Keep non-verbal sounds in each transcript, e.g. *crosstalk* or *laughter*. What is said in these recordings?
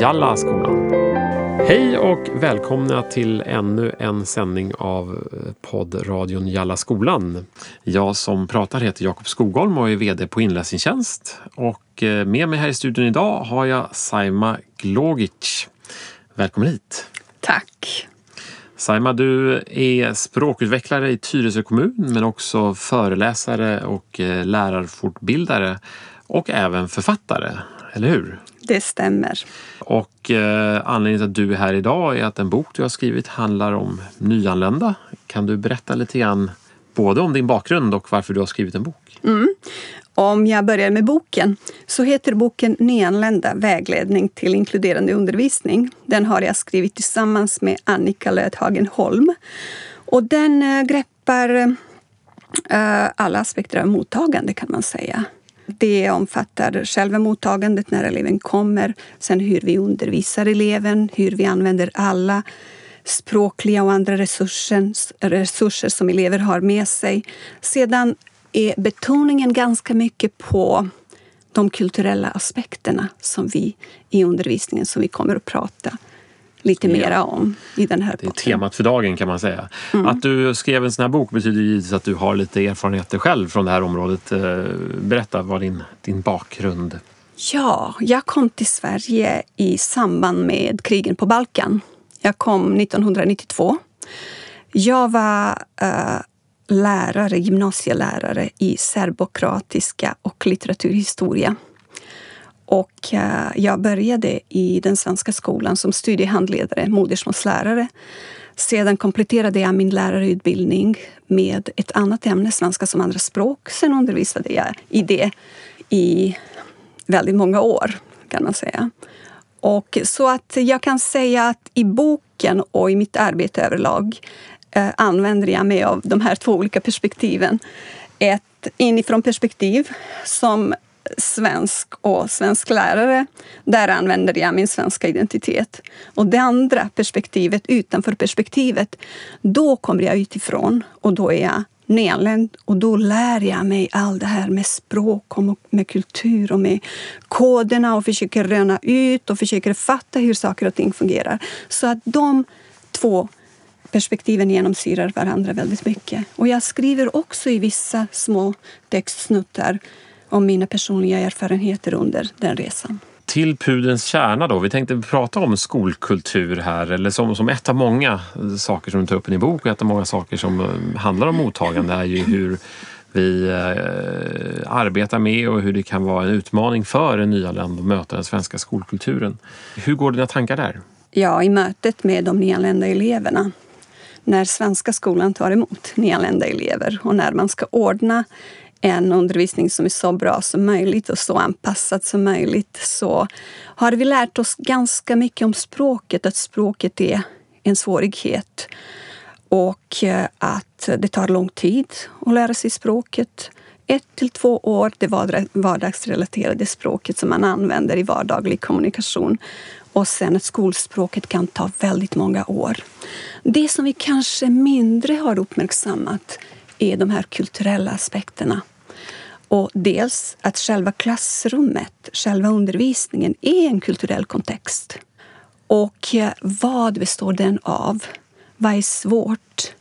Jalla skolan. Hej och välkomna till ännu en sändning av poddradion Jalla skolan. Jag som pratar heter Jakob Skogholm och är VD på Inläsningstjänst. Och eh, med mig här i studion idag har jag Saima Glogic. Välkommen hit! Tack! Saima, du är språkutvecklare i Tyresö kommun men också föreläsare och eh, lärarfortbildare och även författare, eller hur? Det stämmer. Och eh, anledningen till att du är här idag är att en bok du har skrivit handlar om nyanlända. Kan du berätta lite grann både om din bakgrund och varför du har skrivit en bok? Mm. Om jag börjar med boken så heter boken Nyanlända vägledning till inkluderande undervisning. Den har jag skrivit tillsammans med Annika Löthagen Holm. Och den äh, greppar äh, alla aspekter av mottagande kan man säga. Det omfattar själva mottagandet när eleven kommer, sen hur vi undervisar eleven, hur vi använder alla språkliga och andra resurser, resurser som elever har med sig. Sedan är betoningen ganska mycket på de kulturella aspekterna som vi i undervisningen som vi kommer att prata lite ja. mera om i den här Det är temat för dagen kan man säga. Mm. Att du skrev en sån här bok betyder givetvis att du har lite erfarenheter själv från det här området. Eh, berätta vad din, din bakgrund Ja, jag kom till Sverige i samband med krigen på Balkan. Jag kom 1992. Jag var uh, lärare, gymnasielärare i serbokratiska och litteraturhistoria. Och eh, jag började i den svenska skolan som studiehandledare, modersmålslärare. Sedan kompletterade jag min lärarutbildning med ett annat ämne, svenska som andraspråk. Sen undervisade jag i det i väldigt många år, kan man säga. Och så att jag kan säga att i boken och i mitt arbete överlag eh, använder jag mig av de här två olika perspektiven. Ett inifrån perspektiv som svensk och svensk lärare. Där använder jag min svenska identitet. Och det andra perspektivet, utanför perspektivet, då kommer jag utifrån och då är jag nyanländ och då lär jag mig allt det här med språk och med kultur och med koderna och försöker röna ut och försöker fatta hur saker och ting fungerar. Så att de två perspektiven genomsyrar varandra väldigt mycket. Och jag skriver också i vissa små textsnuttar om mina personliga erfarenheter under den resan. Till pudens kärna då. Vi tänkte prata om skolkultur här, eller som, som ett av många saker som du tar upp i din bok och ett av många saker som eh, handlar om mottagande är ju hur vi eh, arbetar med och hur det kan vara en utmaning för en nyanländ att möta den svenska skolkulturen. Hur går dina tankar där? Ja, i mötet med de nyanlända eleverna. När svenska skolan tar emot nyanlända elever och när man ska ordna en undervisning som är så bra som möjligt och så anpassad som möjligt så har vi lärt oss ganska mycket om språket, att språket är en svårighet och eh, att det tar lång tid att lära sig språket. Ett till två år, det vardagsrelaterade språket som man använder i vardaglig kommunikation. Och sen att skolspråket kan ta väldigt många år. Det som vi kanske mindre har uppmärksammat är de här kulturella aspekterna. Och dels att själva klassrummet, själva undervisningen, är en kulturell kontext. Och eh, vad består den av? Vad är svårt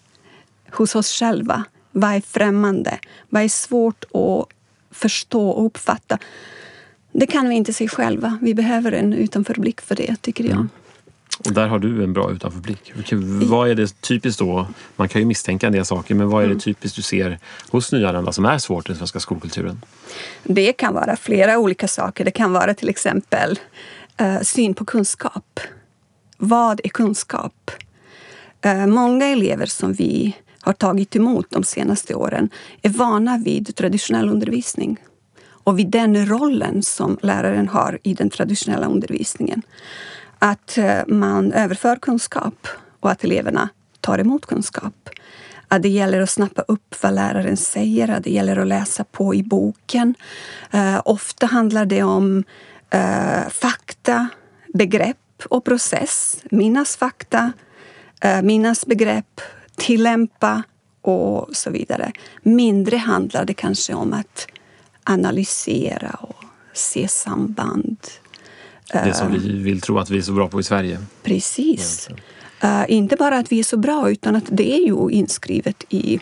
hos oss själva? Vad är främmande? Vad är svårt att förstå och uppfatta? Det kan vi inte se själva. Vi behöver en utanförblick för det, tycker jag. Mm. Och där har du en bra utanförblick. Vad är det typiskt då? Man kan ju misstänka en del saker, men vad är det mm. typiskt du ser hos nyanlända som är svårt i den svenska skolkulturen? Det kan vara flera olika saker. Det kan vara till exempel uh, syn på kunskap. Vad är kunskap? Uh, många elever som vi har tagit emot de senaste åren är vana vid traditionell undervisning och vid den rollen som läraren har i den traditionella undervisningen att eh, man överför kunskap och att eleverna tar emot kunskap. Att det gäller att snappa upp vad läraren säger, att det gäller att läsa på i boken. Eh, ofta handlar det om eh, fakta, begrepp och process. Minnas fakta, minnas begrepp, tillämpa och så vidare. Mindre handlar det kanske om att analysera och se samband det som vi vill tro att vi är så bra på i Sverige. Precis. Uh, inte bara att vi är så bra, utan att det är ju inskrivet i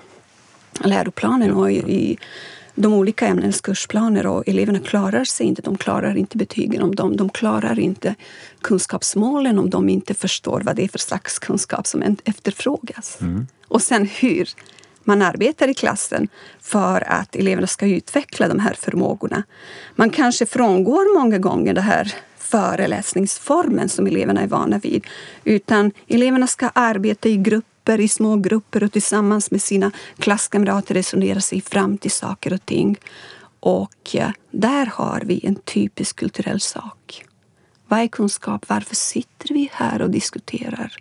läroplanen och i, i de olika ämnens kursplaner och eleverna klarar sig inte. De klarar inte betygen om dem. De klarar inte kunskapsmålen om de inte förstår vad det är för slags kunskap som efterfrågas. Mm. Och sen hur man arbetar i klassen för att eleverna ska utveckla de här förmågorna. Man kanske frångår många gånger det här föreläsningsformen som eleverna är vana vid. Utan eleverna ska arbeta i grupper, i små grupper och tillsammans med sina klasskamrater resonera sig fram till saker och ting. Och eh, där har vi en typisk kulturell sak. Vad är kunskap? Varför sitter vi här och diskuterar?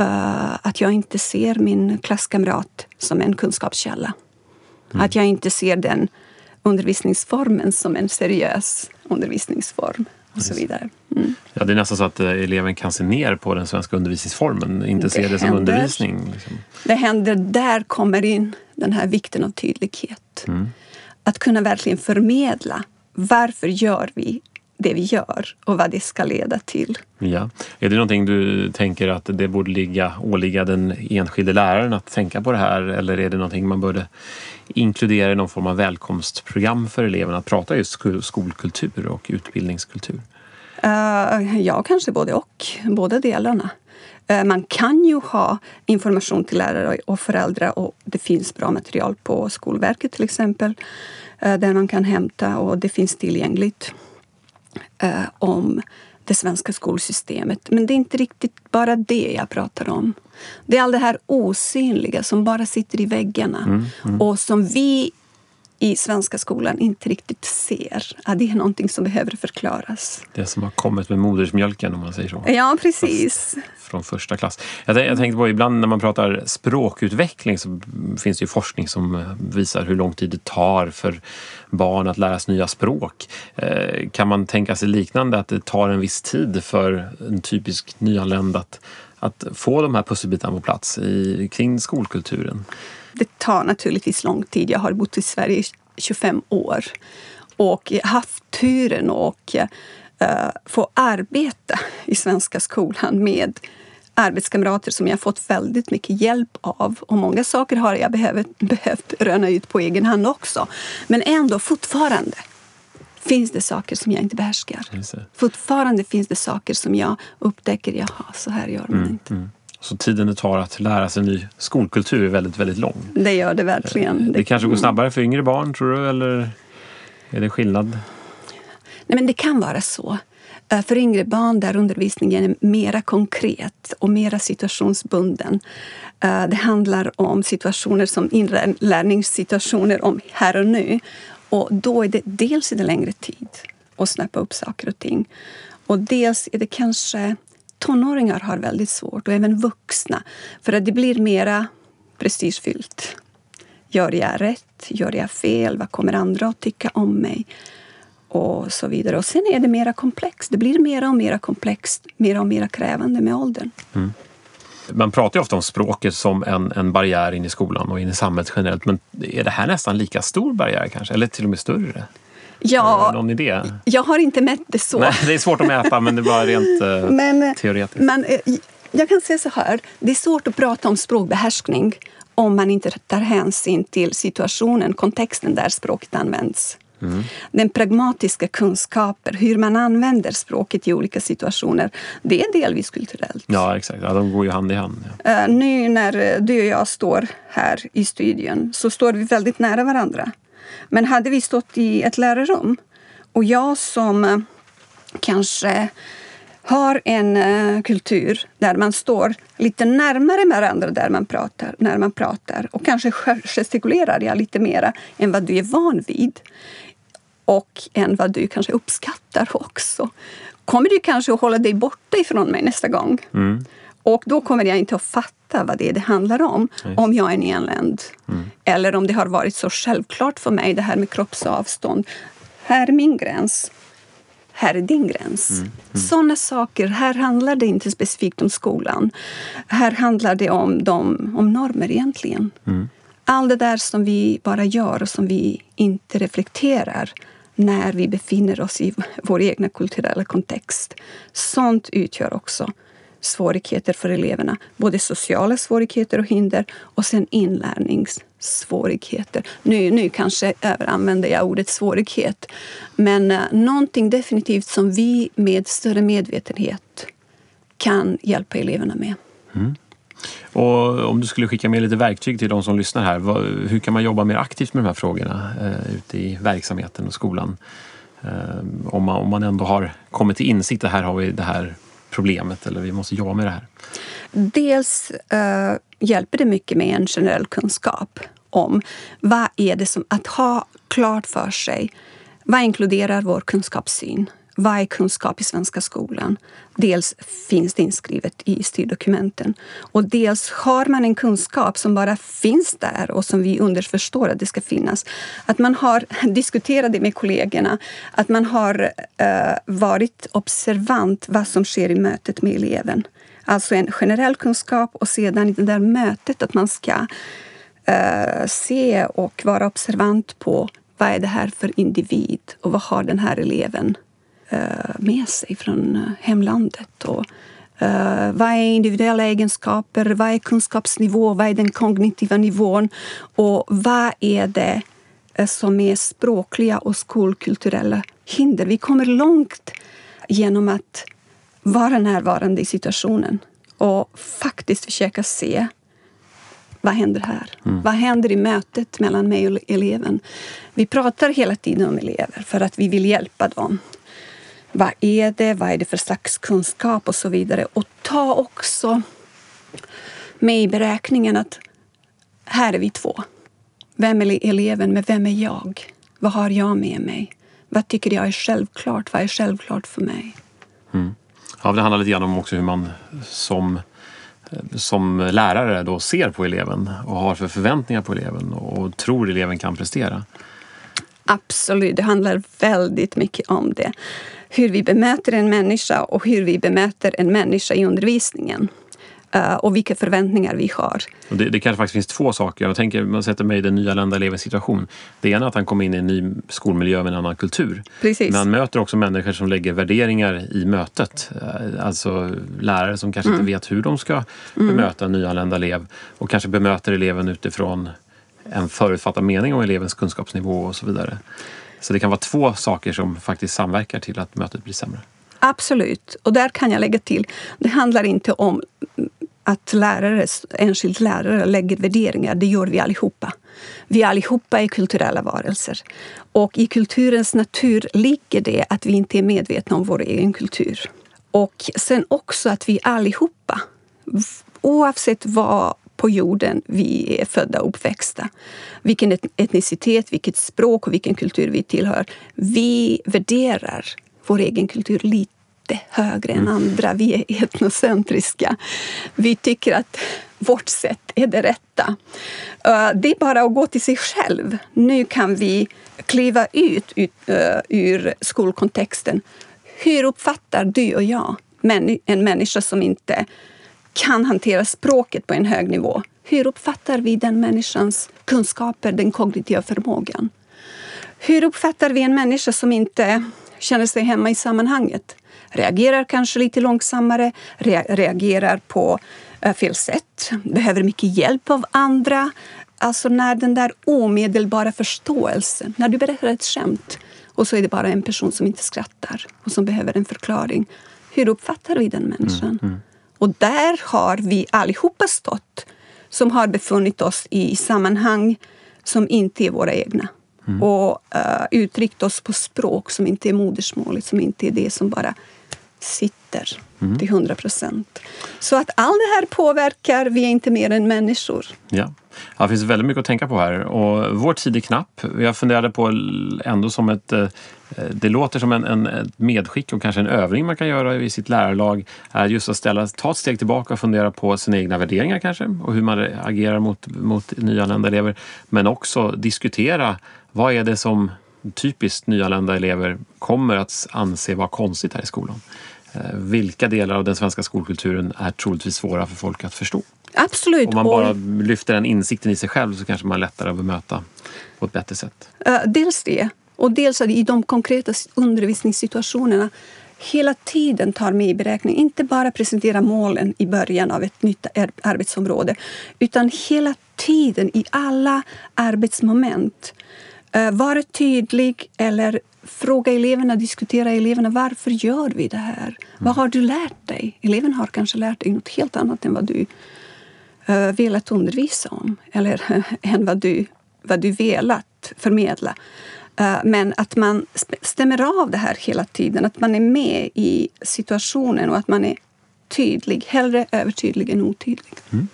Uh, att jag inte ser min klasskamrat som en kunskapskälla. Mm. Att jag inte ser den undervisningsformen som en seriös undervisningsform och så vidare. Mm. Ja, det är nästan så att eh, eleven kan se ner på den svenska undervisningsformen, inte det se det som händer, undervisning. Liksom. Det händer, där kommer in den här vikten av tydlighet. Mm. Att kunna verkligen förmedla varför gör vi det vi gör och vad det ska leda till. Ja. Är det någonting du tänker att det borde ligga, åligga den enskilde läraren att tänka på det här eller är det någonting man borde inkludera i någon form av välkomstprogram för eleverna att prata just skolkultur och utbildningskultur? Uh, ja, kanske både och. Båda delarna. Uh, man kan ju ha information till lärare och föräldrar och det finns bra material på Skolverket till exempel uh, där man kan hämta och det finns tillgängligt om det svenska skolsystemet. Men det är inte riktigt bara det jag pratar om. Det är allt det här osynliga som bara sitter i väggarna mm, mm. och som vi i svenska skolan inte riktigt ser att det är någonting som behöver förklaras. Det som har kommit med modersmjölken om man säger så. Ja, precis. Fast från första klass. Jag, jag tänkte på ibland när man pratar språkutveckling så finns det ju forskning som eh, visar hur lång tid det tar för barn att lära sig nya språk. Eh, kan man tänka sig liknande att det tar en viss tid för en typisk nyanländ att, att få de här pusselbitarna på plats i, kring skolkulturen? Det tar naturligtvis lång tid. Jag har bott i Sverige i 25 år och haft turen att uh, få arbeta i svenska skolan med arbetskamrater som jag fått väldigt mycket hjälp av. Och många saker har jag behövt, behövt röna ut på egen hand också. Men ändå fortfarande finns det saker som jag inte behärskar. Fortfarande finns det saker som jag upptäcker, jaha, så här gör man mm, inte. Mm. Så tiden det tar att lära sig ny skolkultur är väldigt, väldigt lång. Det gör det verkligen. Det, det kanske går snabbare för yngre barn, tror du? Eller är det skillnad? Nej, men det kan vara så. Eh, för yngre barn där undervisningen är mera konkret och mera situationsbunden. Eh, det handlar om situationer som inlärningssituationer om här och nu. Och då är det dels är det längre tid att snappa upp saker och ting. Och dels är det kanske tonåringar har väldigt svårt, och även vuxna. För att det blir mera prestigefyllt. Gör jag rätt? Gör jag fel? Vad kommer andra att tycka om mig? Och så vidare. Och sen är det mera komplext. Det blir mera och mera komplext, mera och mera krävande med åldern. Mm. Man pratar ju ofta om språket som en, en barriär in i skolan och in i samhället generellt. Men är det här nästan lika stor barriär kanske? Eller till och med större? Ja, någon idé? Jag har inte mätt det så. Nej, det är svårt att mäta men det bara rent eh, *laughs* men, teoretiskt. Men, eh, jag kan säga så här, det är svårt att prata om språkbehärskning om man inte tar hänsyn till situationen, kontexten där språket används. Mm. Den pragmatiska kunskapen, hur man använder språket i olika situationer, det är delvis kulturellt. Ja, exakt. Ja, de går ju hand i hand. Ja. Uh, nu när du och jag står här i studion så står vi väldigt nära varandra. Men hade vi stått i ett lärarrum och jag som eh, kanske har en uh, kultur där man står lite närmare varandra där man pratar, när man pratar och kanske gestikulerar jag lite mera än vad du är van vid och än vad du kanske uppskattar också. Kommer du kanske att hålla dig borta ifrån mig nästa gång. Mm. Och då kommer jag inte att fatta vad det är det handlar om, Nej. om jag är nyanländ. Mm. Eller om det har varit så självklart för mig, det här med kroppsavstånd. Här är min gräns. Här är din gräns. Mm. Mm. Sådana saker. Här handlar det inte specifikt om skolan. Här handlar det om, de, om normer egentligen. Mm. Allt det där som vi bara gör och som vi inte reflekterar när vi befinner oss i vår egna kulturella kontext. Sånt utgör också svårigheter för eleverna. Både sociala svårigheter och hinder och sen inlärningssvårigheter. Nu, nu kanske överanvänder jag ordet svårighet. Men uh, någonting definitivt som vi med större medvetenhet kan hjälpa eleverna med. Mm. Och om du skulle skicka med lite verktyg till de som lyssnar här. Vad, hur kan man jobba mer aktivt med de här frågorna eh, ute i verksamheten och skolan? Eh, om, man, om man ändå har kommit till insikt att här har vi det här problemet eller vi måste jobba med det här. Dels eh, hjälper det mycket med en generell kunskap om vad är det som... Att ha klart för sig vad inkluderar vår kunskapssyn? Vad är kunskap i svenska skolan? Dels finns det inskrivet i styrdokumenten och dels har man en kunskap som bara finns där och som vi underförstår att det ska finnas. Att man har *laughs* diskuterat det med kollegorna, att man har uh, varit observant vad som sker i mötet med eleven. Alltså en generell kunskap och sedan i det där mötet att man ska uh, se och vara observant på vad är det här för individ och vad har den här eleven med sig från eh, hemlandet. Och, Uh, vad är individuella egenskaper? Vad är kunskapsnivå? Vad är den kognitiva nivån? Och vad är det som är språkliga och skolkulturella hinder? Vi kommer långt genom att vara närvarande i situationen och faktiskt försöka se vad händer här? Mm. Vad händer i mötet mellan mig och eleven? Vi pratar hela tiden om elever för att vi vill hjälpa dem. Vad är det? Vad är det för slags kunskap och så vidare. Och ta också med i beräkningen att här är vi två. Vem är eleven, men vem är jag? Vad har jag med mig? Vad tycker jag är självklart? Vad är självklart för mig? Mm. Ja, det handlar lite grann om också hur man som, som lärare då ser på eleven och har för förväntningar på eleven och tror eleven kan prestera. Absolut, det handlar väldigt mycket om det hur vi bemöter en människa och hur vi bemöter en människa i undervisningen. Uh, och vilka förväntningar vi har. Det, det kanske faktiskt finns två saker. Jag tänker, man sätter mig i den nyanlända elevens situation. Det ena är att han kommer in i en ny skolmiljö med en annan kultur. Precis. Men han möter också människor som lägger värderingar i mötet. Uh, alltså lärare som kanske mm. inte vet hur de ska mm. bemöta en nyanländ elev och kanske bemöter eleven utifrån en förutfattad mening om elevens kunskapsnivå och så vidare. Så det kan vara två saker som faktiskt samverkar till att mötet blir sämre. Absolut. Och där kan jag lägga till, det handlar inte om att lärare, enskild lärare lägger värderingar. Det gör vi allihopa. Vi allihopa är kulturella varelser. Och i kulturens natur ligger det att vi inte är medvetna om vår egen kultur. Och sen också att vi allihopa, oavsett vad på jorden vi är födda och uppväxta. Vilken etnicitet, vilket språk och vilken kultur vi tillhör. Vi värderar vår egen kultur lite högre än mm. andra. Vi är etnocentriska. Vi tycker att vårt sätt är det rätta. Det är bara att gå till sig själv. Nu kan vi kliva ut, ut ur skolkontexten. Hur uppfattar du och jag en människa som inte kan hantera språket på en hög nivå. Hur uppfattar vi den människans kunskaper, den kognitiva förmågan? Hur uppfattar vi en människa som inte känner sig hemma i sammanhanget? Reagerar kanske lite långsammare, reagerar på eh, fel sätt, behöver mycket hjälp av andra. Alltså när den där omedelbara förståelsen, när du berättar ett skämt och så är det bara en person som inte skrattar och som behöver en förklaring. Hur uppfattar vi den människan? Mm, mm. Och där har vi allihopa stått som har befunnit oss i sammanhang som inte är våra egna. Mm. Och uh, uttryckt oss på språk som inte är modersmålet, som inte är det som bara sitter mm. till hundra procent. Så att allt det här påverkar, vi är inte mer än människor. Ja. Ja, det finns väldigt mycket att tänka på här och vår tid är knapp. Jag funderade på ändå som ett eh, eh, det låter som en, en, ett medskick och kanske en övning man kan göra i sitt lärarlag är just att ställa, ta ett steg tillbaka och fundera på sina egna värderingar kanske och hur man agerar mot, mot nyanlända elever. Men också diskutera vad är det som typiskt nyanlända elever kommer att anse vara konstigt här i skolan. Eh, vilka delar av den svenska skolkulturen är troligtvis svåra för folk att förstå? Absolut. Om man bara lyfter den insikten i sig själv så kanske man lättare att bemöta på ett bättre sätt. Uh, dels det. Och dels i de konkreta undervisningssituationerna hela tiden tar med i beräkning. Inte bara presentera målen i början av ett nytt arbetsområde utan hela tiden i alla arbetsmoment. Uh, vara tydlig eller fråga eleverna, diskutera eleverna. Varför gör vi det här? Mm. Vad har du lärt dig? Eleven har kanske lärt dig något helt annat än vad du uh, velat undervisa om eller uh, *laughs* än vad du, vad du velat förmedla. Uh, men att man stämmer av det här hela tiden, att man är med i situationen och att man är tydlig. Hellre övertydlig än otydlig. Mm.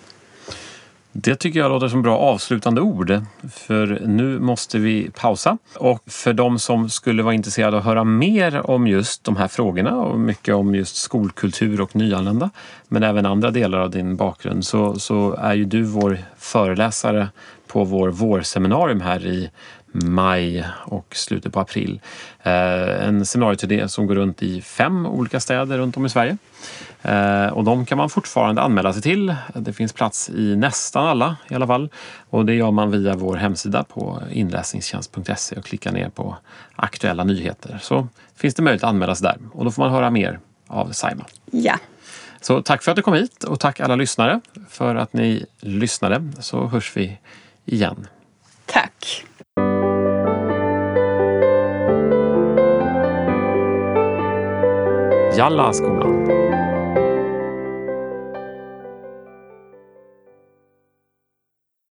Det tycker jag låter som bra avslutande ord. För nu måste vi pausa. Och för de som skulle vara intresserade av att höra mer om just de här frågorna och mycket om just skolkultur och nyanlända, men även andra delar av din bakgrund, så, så är ju du vår föreläsare på vår vårseminarium här i maj och slutet på april. Eh, en seminarieturné som går runt i fem olika städer runt om i Sverige. Eh, och de kan man fortfarande anmäla sig till. Det finns plats i nästan alla i alla fall. Och det gör man via vår hemsida på inläsningstjänst.se och klickar ner på aktuella nyheter. Så finns det möjlighet att anmäla sig där och då får man höra mer av Saima. Ja. Så tack för att du kom hit och tack alla lyssnare för att ni lyssnade så hörs vi igen. Tack. Jalla skolan.